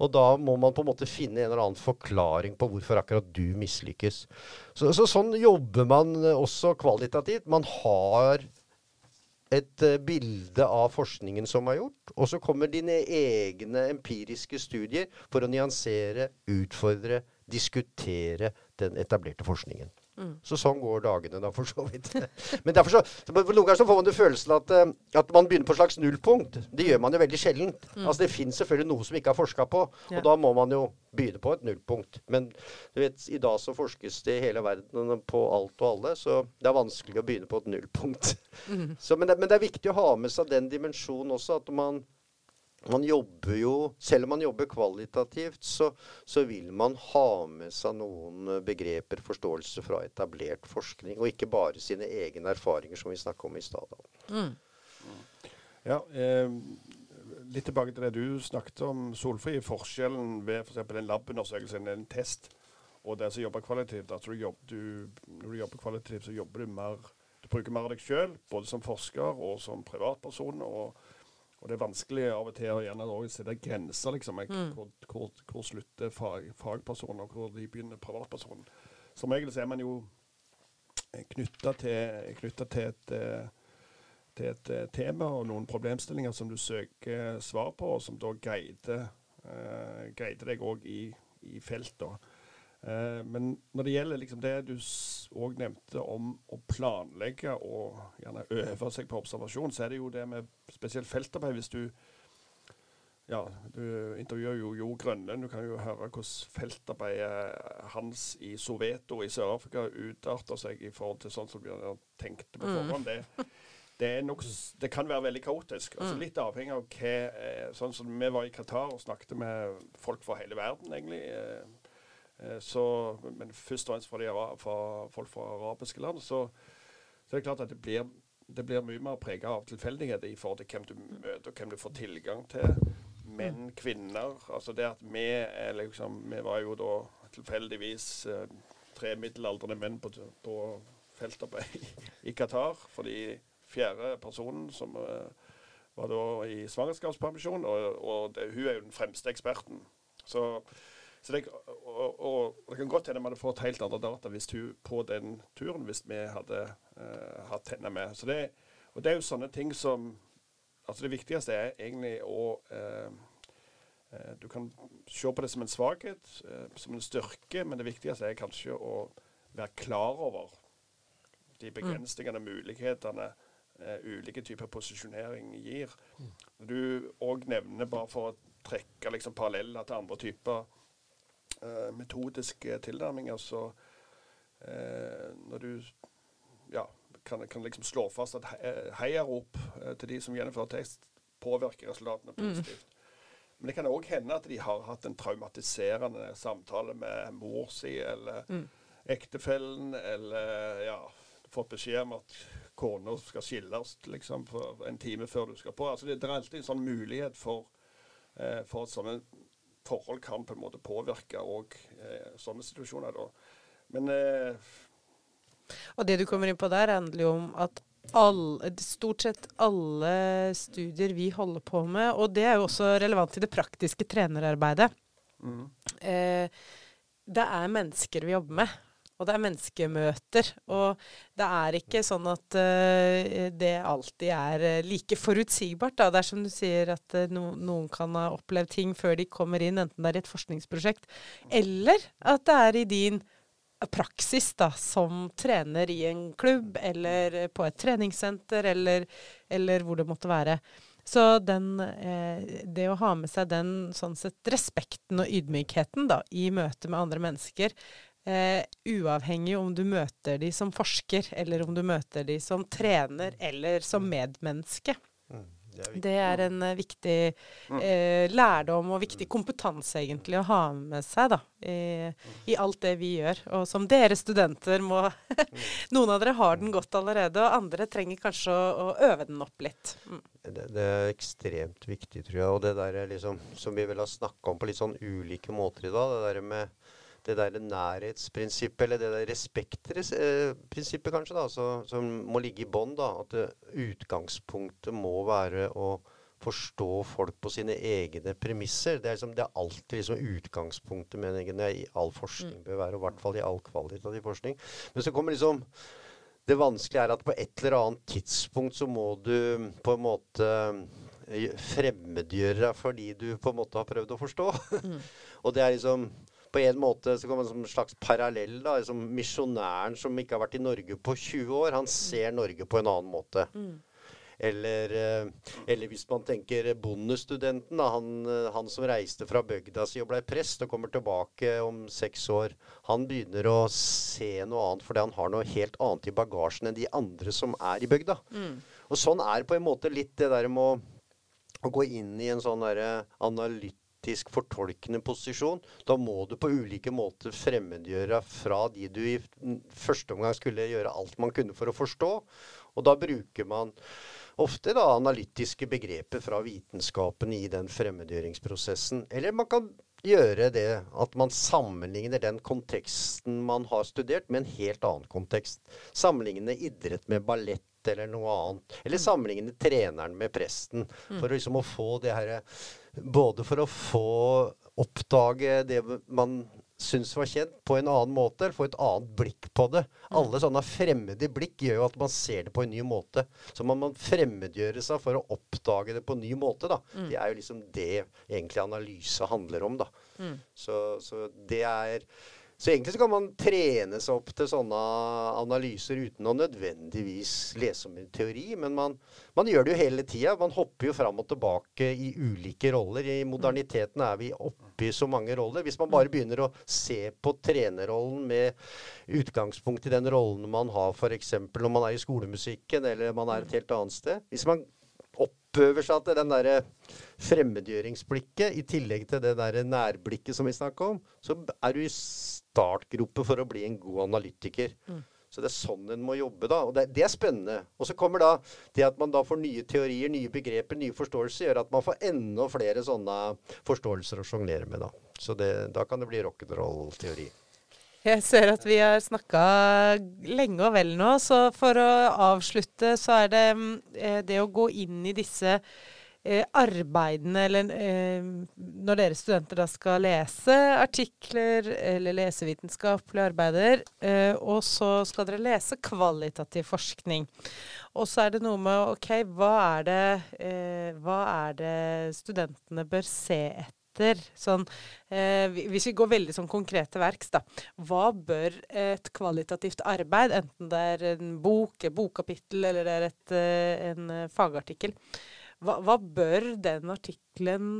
Og da må man på en måte finne en eller annen forklaring på hvorfor akkurat du mislykkes. Så, så sånn jobber man også kvalitativt. Man har et uh, bilde av forskningen som er gjort, og så kommer dine egne empiriske studier for å nyansere, utfordre, diskutere den etablerte forskningen. Så sånn går dagene, da, for så vidt. Men derfor så, noen ganger så får man det følelsen at, eh, at man begynner på et slags nullpunkt. Det gjør man jo veldig sjelden. Altså Det finnes selvfølgelig noe som ikke er forska på, Ja. og da må man jo begynne på et nullpunkt. Men du vet, i dag så forskes det i hele verden på alt og alle, så det er vanskelig å begynne på et nullpunkt. Så, men, det, men det er viktig å ha med seg den dimensjonen også, at man man jobber jo Selv om man jobber kvalitativt, så, så vil man ha med seg noen eh, begreper, forståelse fra etablert forskning, og ikke bare sine egne erfaringer, som vi snakka om i stad. Mm. Ja, eh, litt tilbake til det du snakket om, Solfri. Forskjellen ved f.eks. en labundersøkelse, en- en test, og det som jobber kvalitativt. at du jobber, du, Når du jobber kvalitativt, så jobber du mer Du bruker mer av deg sjøl, både som forsker og som privatperson. og og det er vanskelig av og til å gjerne sette grenser, liksom. Jeg, hvor, hvor, hvor slutter fag, fagpersonen, og hvor de begynner privatpersonen. Som regel så er man jo knytta til, knyttet til et til et eh, tema og noen problemstillinger som du søker svar på, og som da guider, uh, guider deg òg i, i feltet. Eh, men når det gjelder liksom det du òg nevnte om å planlegge og gjerne øve seg på observasjon, så er det jo det med spesielt feltarbeid. Hvis du ja, du intervjuer jo Jo Grønlund. Du kan jo høre hvordan feltarbeidet hans i Soveto i Sør-Afrika utarter seg i forhold til sånn som vi tenkte på Mm. forhånd. Det, det, nok, det kan være veldig kaotisk. Altså Mm. Litt avhengig av hva eh, Sånn som vi var i Qatar og snakket med folk fra hele verden, egentlig. Eh, Så, men først og fremst de, fra folk fra arabiske land. Så, så er det klart at det blir, det blir mye mer prega av tilfeldighet i forhold til hvem du møter, og hvem du får tilgang til. Menn, kvinner. Altså det at vi er liksom Vi var jo da tilfeldigvis eh, tre middelaldrende menn på, på feltarbeid i Qatar. Fordi fjerde personen som eh, var da i svangerskapspermisjon, og, og det, hun er jo den fremste eksperten. Så, så det, og, og det kan godt hende vi hadde fått helt andre data hvis hun på den turen hvis vi hadde uh, hatt henne med. Så det, og det er jo sånne ting som Altså Det viktigste er egentlig å uh, uh, Du kan se på det som en svakhet, som en styrke, men det viktigste er kanskje å være klar over de begrensningene, mulighetene ulike typer posisjonering gir. Du òg nevner, bare for å trekke liksom, paralleller til andre typer eh, metodiske tilnærminger, så eh, når du ja, kan, kan liksom slå fast at he- heiarop eh, til de som gjennomfører tekst, påvirker resultatene positivt. Men det kan òg hende at de har hatt en traumatiserende samtale med mor si eller ektefellen, eller ja, fått beskjed om at kona skal skilles liksom, en time før du skal på. Altså, det, er alltid en sånn mulighet for, eh, for sånne forhold kan på en måte påvirke òg eh, sånne situasjoner. Da. Men eh, Og det du kommer inn på der, handler jo om at alle, stort sett alle studier vi holder på med, og det er jo også relevant til det praktiske trenerarbeidet, mm, eh, det er mennesker vi jobber med. Og det er menneskemøter. Og det er ikke sånn at uh, det alltid er eh, like forutsigbart. Da. Det er som du sier at uh, no, noen kan ha opplevd ting før de kommer inn, enten det er i et forskningsprosjekt, eller at det er i din praksis da, som trener i en klubb, eller på et treningssenter, eller, eller hvor det måtte være. Så den, eh, det å ha med seg den sånn sett respekten og ydmykheten da, i møte med andre mennesker, eh, uavhengig om du møter de som forsker, eller om du møter de som trener, eller som medmenneske. Mm, det er. Det er en eh, viktig eh, lærdom og viktig kompetanse egentlig å ha med seg da, i, i alt det vi gjør. Og som dere studenter må Noen av dere har den godt allerede, og andre trenger kanskje å, å øve den opp litt. Mm. Det, det er ekstremt viktig, tror jeg. Og det der er liksom, som vi vel har snakka om på litt sånn ulike måter i dag, det der med det der nærhetsprinsippet, eller det der respektprinsippet, kanskje, da, så, som må ligge i bånn. At det, utgangspunktet må være å forstå folk på sine egne premisser. Det er, liksom, det er alltid liksom utgangspunktet mener jeg, i all forskning bør være, og i hvert fall i all kvalitativ forskning. Men så kommer liksom det vanskelige er at på et eller annet tidspunkt så må du på en måte eh, fremmedgjøre deg fordi du på en måte har prøvd å forstå. og det er liksom på en måte så kommer det som en slags parallell. da, liksom Misjonæren som ikke har vært i Norge på 20 år, han ser Norge på en annen måte. Eller, eh, eller hvis man tenker bondestudenten, da, han, eh, han som reiste fra bygda si og ble prest og kommer tilbake om seks år, han begynner å se noe annet fordi han har noe helt annet i bagasjen enn de andre som er i bygda. Og sånn er på en måte litt det der med å, å gå inn i en sånn derre analytisk fortolkende posisjon. Da må du på ulike måter fremmedgjøre fra de du i første omgang skulle gjøre alt man kunne for å forstå. Og da bruker man ofte da analytiske begreper fra vitenskapen i den fremmedgjøringsprosessen. Eller man kan gjøre det at man sammenligner den konteksten man har studert, med en helt annen kontekst. Sammenligne idrett med ballett eller noe annet. Eller sammenligne treneren med presten. For liksom å få det herre Både for å få oppdage det man syns var kjent, på en annen måte, eller få et annet blikk på det. Alle sånne fremmede blikk gjør jo at man ser det på en ny måte. Så man må fremmedgjøre seg for å oppdage det på en ny måte, da. Det er jo liksom det egentlig analyse handler om, da. Så, så det er Så egentlig så kan man trene seg opp til sånne analyser uten å nødvendigvis lese om en teori, men man, man gjør det jo hele tida. Man hopper jo fram og tilbake i ulike roller. I moderniteten er vi oppe i så mange roller. Hvis man bare begynner å se på trenerrollen med utgangspunkt i den rollen man har f.eks. når man er i skolemusikken eller man er et helt annet sted Hvis man oppøver seg til den derre fremmedgjøringsblikket, i tillegg til det derre nærblikket som vi snakker om, så er du i startgrope for å bli en god analytiker. Mm. Så det er sånn en må jobbe, da. Og det, det, er spennende. Og så kommer da det at man da får nye teorier, nye begreper, nye forståelser, gjør at man får enda flere sånne forståelser å sjonglere med, da. Så det, da kan det bli rock'n'roll-teori. Jeg ser at vi har snakka lenge og vel nå, så for å avslutte så er det mm, eh, det å gå inn i disse eh, arbeidene, eller eh, når dere studenter da skal lese artikler eller lese vitenskapelige arbeider, eh, og så skal dere lese kvalitativ forskning. Og så er det noe med OK, hva er det, eh, hva er det studentene bør se etter? sånn eh, Hvis vi går veldig sånn konkrete verks, da. Hva bør et kvalitativt arbeid, enten det er en bok, et bokkapittel eller det er et, eh, en fagartikkel, hva, hva bør den artikkelen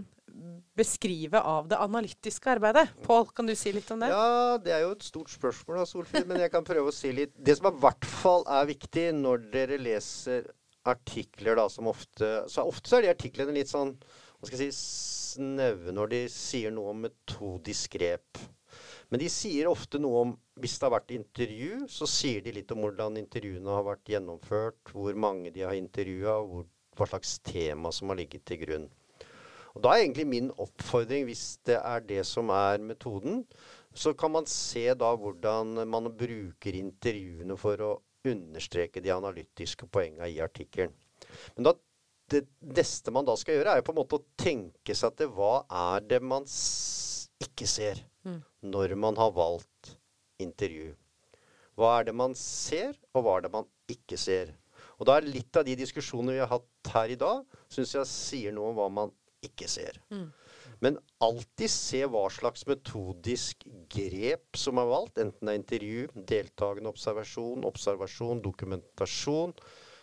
beskrive av det analytiske arbeidet? Pål, kan du si litt om det? Ja, det er jo et stort spørsmål, da, Solfrid. Men jeg kan prøve å si litt. Det som i hvert fall er viktig når dere leser artikler, da, som ofte Så ofte så er de artiklene litt sånn hva skal jeg si snaue når de sier noe om metodisk grep. Men de sier ofte noe om Hvis det har vært intervju, så sier de litt om hvordan intervjuene har vært gjennomført, hvor mange de har intervjua, hva slags tema som har ligget til grunn. Og Da er egentlig min oppfordring, hvis det er det som er metoden, så kan man se da hvordan man bruker intervjuene for å understreke de analytiske poengene i artikkelen. Men da det neste man da skal gjøre, er jo på en måte å tenke seg til hva er det man ikke ser mm. når man har valgt intervju. Hva er det man ser, og hva er det man ikke ser? Og da er litt av de diskusjonene vi har hatt her i dag, syns jeg sier noe om hva man ikke ser. Mm. Men alltid se hva slags metodisk grep som er valgt, enten det er intervju, deltakende observasjon, observasjon, dokumentasjon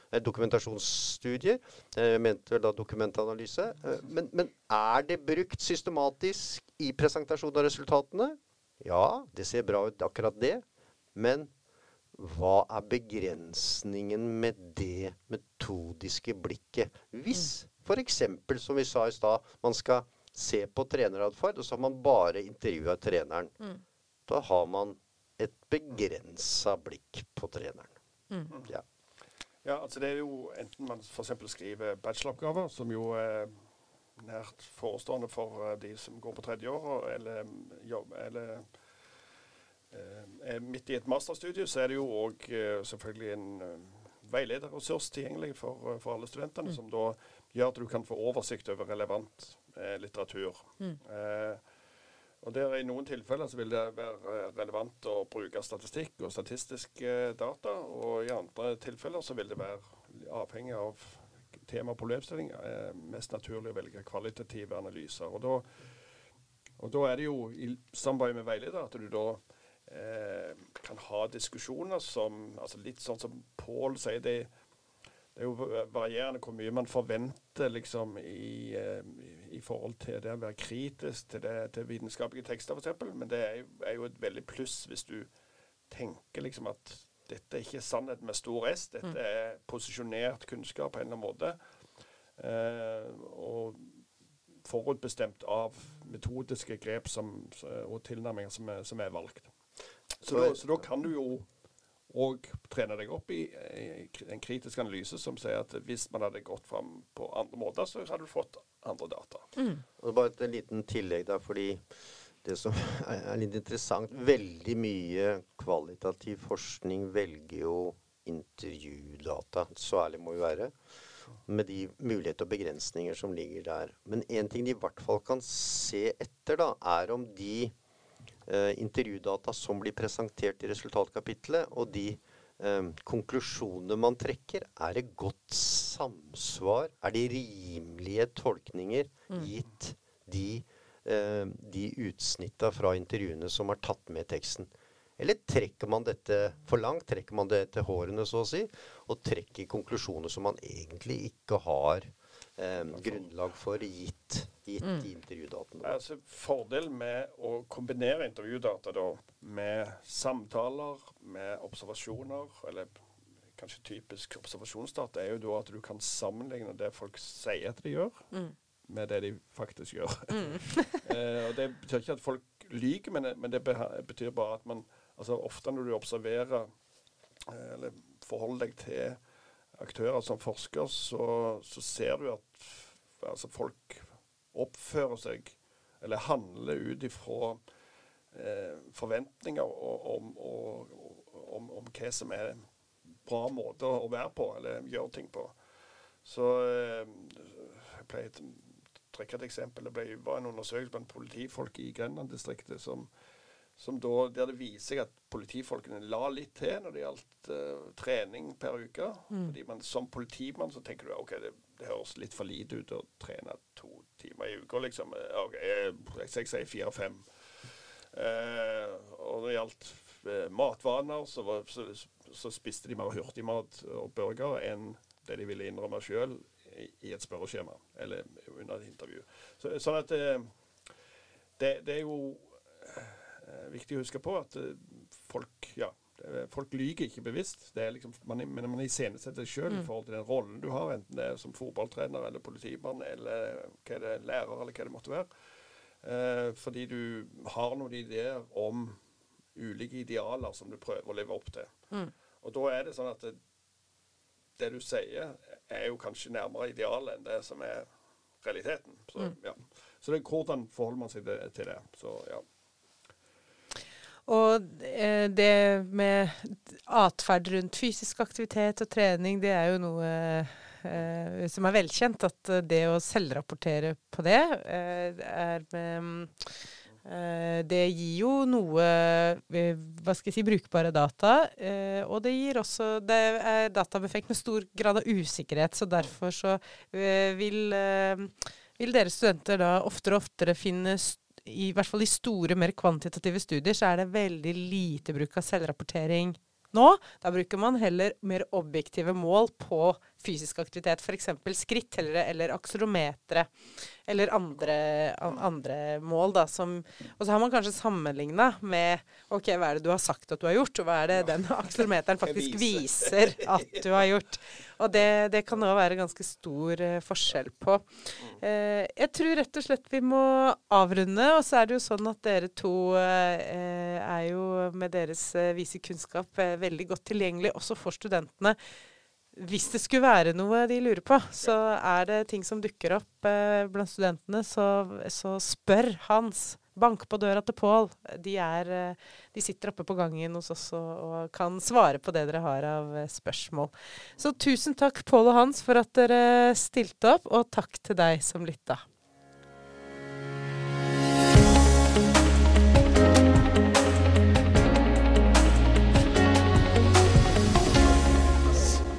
Eh, dokumentasjonsstudier. Jeg eh, mente vel da dokumentanalyse. Eh, men, men, er det brukt systematisk i presentasjon av resultatene? Ja, det ser bra ut, akkurat det. Men hva er begrensningen med det metodiske blikket? Hvis f.eks., som vi sa i stad, man skal se på treneratferd, og så har man bare intervjua treneren. Mm. Da har man et begrensa blikk på treneren. Mm. Ja. Ja, altså det er jo enten man f.eks. skriver bacheloroppgaver, som jo er nært forestående for eh, de som går på tredje år, eller, jobb, eller midt i et masterstudie, så er det jo òg eh, selvfølgelig en veilederressurs tilgjengelig for, for alle studentene, mm. som da gjør at du kan få oversikt over relevant eh, litteratur. Mm. Eh, og der I noen tilfeller så vil det være relevant å bruke statistikk og statistiske data. Og i andre tilfeller så vil det være avhengig av tema og problemstilling eh, mest naturlig å velge kvalitative analyser. Og da, og da er det jo i samarbeid med veileder at du da eh, kan ha diskusjoner som altså Litt sånn som Pål sier, det, det er jo varierende hvor mye man forventer liksom i, eh, i forhold til det å være kritisk til, det, til vitenskapelige tekster, f.eks. Men det er jo, er jo, et veldig pluss hvis du tenker liksom at dette er ikke sannhet med stor S. Dette mm. er posisjonert kunnskap på en eller annen måte. Eh, og forutbestemt av metodiske grep som, og tilnærminger som er, som er valgt. Så da, så da kan du jo òg trene deg opp i, en kritisk analyse som sier at hvis man hadde gått fram på andre måter, så hadde du fått andre data. Mm. Og bare et liten tillegg der, fordi det som er litt interessant Veldig mye kvalitativ forskning velger jo intervjudata. Så ærlig må vi være. Med de muligheter og begrensninger som ligger der. Men én ting de i hvert fall kan se etter, da, er om de intervjudata som blir presentert i resultatkapitlet, og de eh, konklusjonene man trekker, er det godt samsvar? Er det rimelige tolkninger mm. gitt de eh, de utsnitta fra intervjuene som er tatt med teksten? Eller trekker man dette for langt? Trekker man det til hårene, så å si? Og trekker konklusjoner som man egentlig ikke har eh, grunnlag for, gitt, gitt mm. de intervjudataene? Altså, fordelen med å kombinere intervjudata da, med samtaler, med observasjoner, eller kanskje typisk observasjonsdata, er jo da at du kan sammenligne det folk sier at de gjør, mm. med det de faktisk gjør. Mm. eh, og Det betyr ikke at folk lyver, men, men, det betyr bare at man altså Ofte når du observerer eh, eller forholder deg til aktører som forsker, så, så ser du at altså, folk oppfører seg eller handler ut ifra eh, forventninger om, om, om, om hva som er bra måte å være på, eller gjøre ting på. Så eh, jeg pleier å trekke et eksempel. Det ble, var en undersøkelse blant politifolk i Grenland-distriktet som da, der det viser seg at politifolkene la litt til når det gjaldt uh, trening per uke. Mm. Fordi man Som politimann så tenker du ok, det, det høres litt for lite ut å trene to timer i uka, liksom. Ok, jeg, jeg sier fire-fem. Uh, og når det gjaldt uh, matvaner, så, var, så, så spiste de mer hurtigmat og burger enn det de ville innrømme sjøl i, i et spørreskjema eller under et intervju. Så, sånn at eh, det, det, er jo eh, viktig å huske på at eh, folk ja, folk lyver ikke bevisst. Det er liksom, man, men man iscenesetter det sjøl mm. i forhold til den rollen du har, enten det er som fotballtrener eller politimann eller hva er det, lærer eller hva det måtte være. Eh, fordi du har noen ideer om ulike idealer som du prøver å leve opp til. Mm. Og da er det sånn at det, det, du sier, er jo kanskje nærmere idealet enn det som er realiteten. Så, mm. ja. Så det er hvordan forholder man seg til det. Så ja. Og eh, det med atferd rundt fysisk aktivitet og trening, det er jo noe eh, som er velkjent. At det å selvrapportere på det eh, er med Eh, det gir jo noe eh, hva skal jeg si, brukbare data. Eh, og det gir også det er databefekt med stor grad av usikkerhet. Så derfor så vil, vil dere studenter da oftere og oftere finne i hvert fall i store, mer kvantitative studier, så er det veldig lite bruk av selvrapportering nå. Da bruker man heller mer objektive mål på fysisk aktivitet, f.eks. skrittellere eller aksolometere eller andre, andre, mål. da, som, Og så har man kanskje sammenligna med ok, hva er det du har sagt at du har gjort, og hva er det den akselerometeren faktisk viser at du har gjort. Og det, det kan òg være ganske stor uh, forskjell på. Uh, jeg tror rett og slett vi må avrunde, og så er det jo sånn at dere to uh, er jo med deres vise kunnskap veldig godt tilgjengelig også for studentene hvis det skulle være noe de lurer på, så er det ting som dukker opp eh, blant studentene, så, så, spør Hans. Bank på døra til Pål. De, eh, de, sitter oppe på gangen hos oss og, og, kan svare på det dere har av eh, spørsmål. Så tusen takk, Pål og Hans, for at dere stilte opp, og takk til deg som lytta.